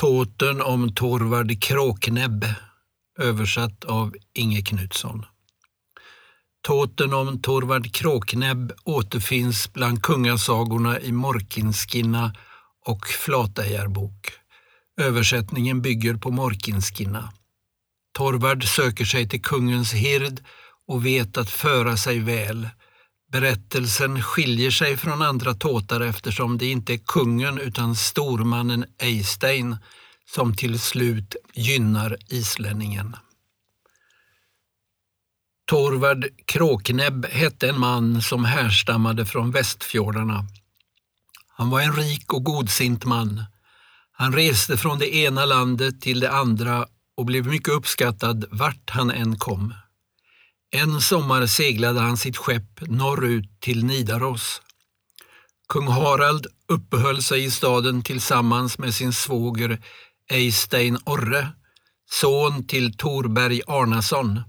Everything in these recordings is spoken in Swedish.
Tåten om Torvard Kråknäbb översatt av Inge Knutsson. Tåten om Torvard Kråknäbb återfinns bland kungasagorna i Morkinskinna och Flatejarbok. Översättningen bygger på Morkinskinna. Torvard söker sig till kungens hird och vet att föra sig väl. Berättelsen skiljer sig från andra tåtar eftersom det inte är kungen utan stormannen Eystein som till slut gynnar islänningen. Torvard Kråknäbb hette en man som härstammade från västfjordarna. Han var en rik och godsint man. Han reste från det ena landet till det andra och blev mycket uppskattad vart han än kom. En sommar seglade han sitt skepp norrut till Nidaros. Kung Harald uppehöll sig i staden tillsammans med sin svåger Eystein Orre, son till Torberg Arnason.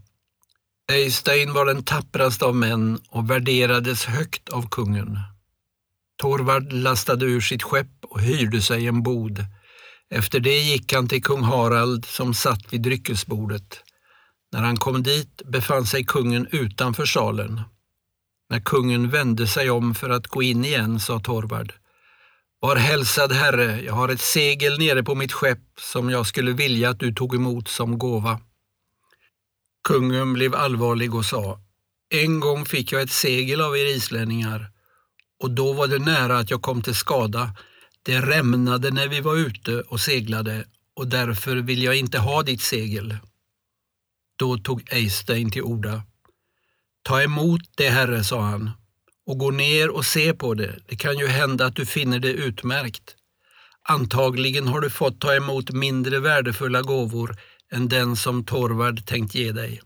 Eystein var den tappraste av män och värderades högt av kungen. Torvard lastade ur sitt skepp och hyrde sig en bod. Efter det gick han till kung Harald som satt vid dryckesbordet. När han kom dit befann sig kungen utanför salen. När kungen vände sig om för att gå in igen sa Torvard. Var hälsad herre, jag har ett segel nere på mitt skepp som jag skulle vilja att du tog emot som gåva. Kungen blev allvarlig och sa, en gång fick jag ett segel av er islänningar och då var det nära att jag kom till skada. Det rämnade när vi var ute och seglade och därför vill jag inte ha ditt segel. Då tog Eystein till orda. Ta emot det, herre, sa han, och gå ner och se på det. Det kan ju hända att du finner det utmärkt. Antagligen har du fått ta emot mindre värdefulla gåvor än den som Torvard tänkt ge dig.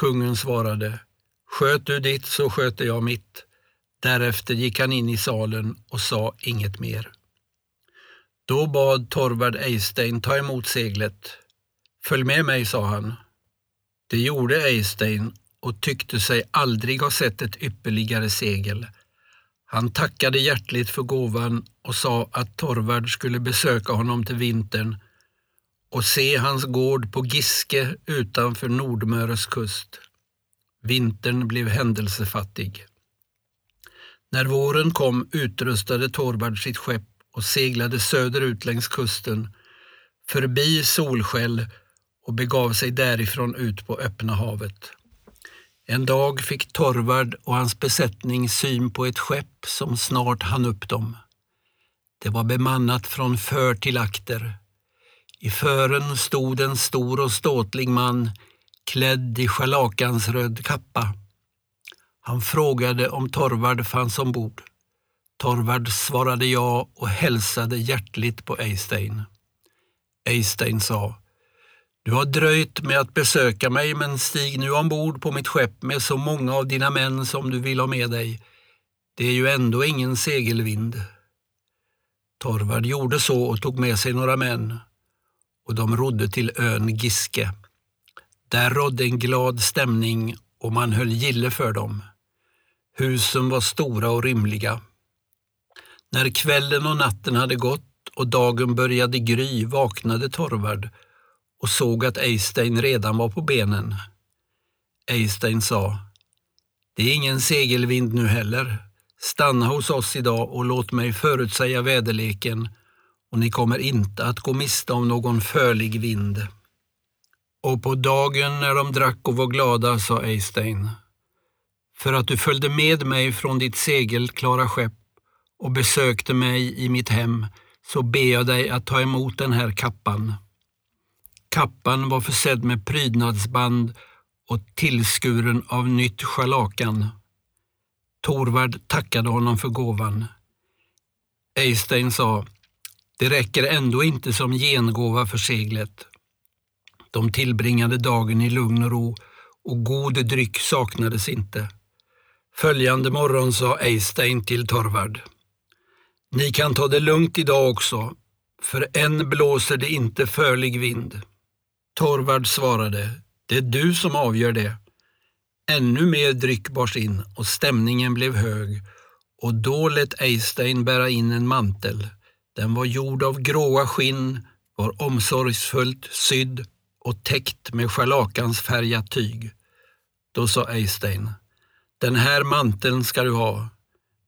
Kungen svarade, sköt du ditt så sköter jag mitt. Därefter gick han in i salen och sa inget mer. Då bad Torvard Eystein ta emot seglet. Följ med mig, sa han. Det gjorde Eystein och tyckte sig aldrig ha sett ett ypperligare segel. Han tackade hjärtligt för gåvan och sa att Torvard skulle besöka honom till vintern och se hans gård på Giske utanför Nordmöres kust. Vintern blev händelsefattig. När våren kom utrustade Torvard sitt skepp och seglade söderut längs kusten, förbi Solskäll och begav sig därifrån ut på öppna havet. En dag fick Torvard och hans besättning syn på ett skepp som snart hann upp dem. Det var bemannat från för till akter. I fören stod en stor och ståtlig man klädd i scharlakansröd kappa. Han frågade om Torvard fanns ombord. Torvard svarade ja och hälsade hjärtligt på Eystein. Eystein sa du har dröjt med att besöka mig, men stig nu ombord på mitt skepp med så många av dina män som du vill ha med dig. Det är ju ändå ingen segelvind. Torvard gjorde så och tog med sig några män och de rodde till ön Giske. Där rådde en glad stämning och man höll gille för dem. Husen var stora och rymliga. När kvällen och natten hade gått och dagen började gry vaknade Torvard och såg att Eystein redan var på benen. Eystein sa, det är ingen segelvind nu heller. Stanna hos oss idag och låt mig förutsäga väderleken och ni kommer inte att gå miste om någon förlig vind. Och på dagen när de drack och var glada sa Eystein, för att du följde med mig från ditt segelklara skepp och besökte mig i mitt hem så ber jag dig att ta emot den här kappan. Kappan var försedd med prydnadsband och tillskuren av nytt scharlakan. Torvard tackade honom för gåvan. Eystein sa, det räcker ändå inte som gengåva för seglet. De tillbringade dagen i lugn och ro och god dryck saknades inte. Följande morgon sa Eystein till Torvard. Ni kan ta det lugnt idag också, för än blåser det inte förlig vind. Torvard svarade, det är du som avgör det. Ännu mer dryck bars in och stämningen blev hög och då lät Eystein bära in en mantel. Den var gjord av gråa skinn, var omsorgsfullt sydd och täckt med scharlakansfärgat tyg. Då sa Eystein, den här manteln ska du ha.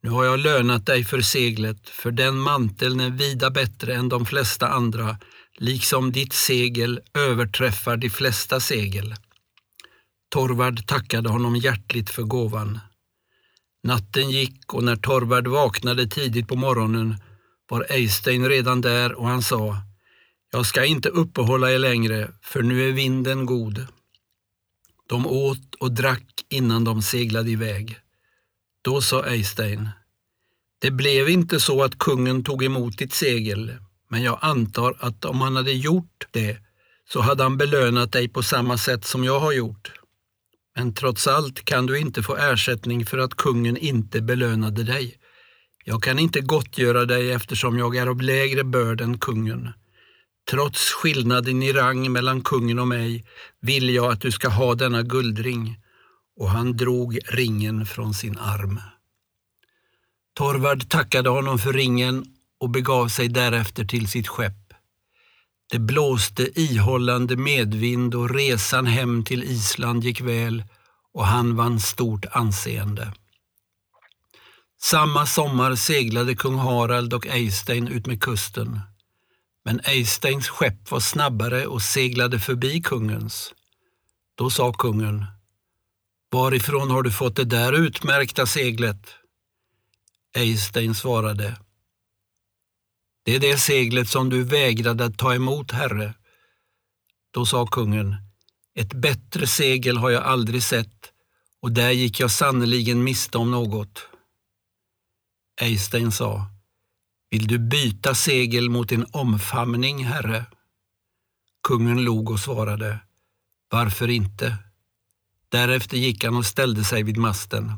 Nu har jag lönat dig för seglet, för den manteln är vida bättre än de flesta andra, liksom ditt segel överträffar de flesta segel. Torvard tackade honom hjärtligt för gåvan. Natten gick och när Torvard vaknade tidigt på morgonen var Eystein redan där och han sa Jag ska inte uppehålla er längre, för nu är vinden god. De åt och drack innan de seglade iväg. Då sa Eystein Det blev inte så att kungen tog emot ditt segel, men jag antar att om han hade gjort det så hade han belönat dig på samma sätt som jag har gjort. Men trots allt kan du inte få ersättning för att kungen inte belönade dig. Jag kan inte gottgöra dig eftersom jag är av lägre börd än kungen. Trots skillnaden i rang mellan kungen och mig vill jag att du ska ha denna guldring. Och han drog ringen från sin arm. Torvard tackade honom för ringen och begav sig därefter till sitt skepp. Det blåste ihållande medvind och resan hem till Island gick väl och han vann stort anseende. Samma sommar seglade kung Harald och Eystein ut med kusten. Men Eysteins skepp var snabbare och seglade förbi kungens. Då sa kungen, varifrån har du fått det där utmärkta seglet? Eystein svarade, det är det seglet som du vägrade att ta emot, herre. Då sa kungen, ett bättre segel har jag aldrig sett och där gick jag sannerligen miste om något. Eystein sa, vill du byta segel mot en omfamning, herre? Kungen log och svarade, varför inte? Därefter gick han och ställde sig vid masten.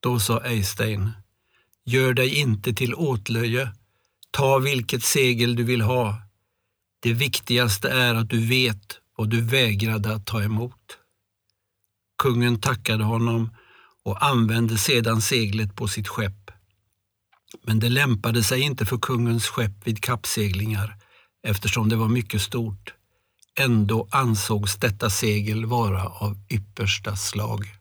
Då sa Eystein, gör dig inte till åtlöje, ta vilket segel du vill ha. Det viktigaste är att du vet vad du vägrade att ta emot. Kungen tackade honom och använde sedan seglet på sitt skepp. Men det lämpade sig inte för kungens skepp vid kappseglingar eftersom det var mycket stort. Ändå ansågs detta segel vara av yppersta slag.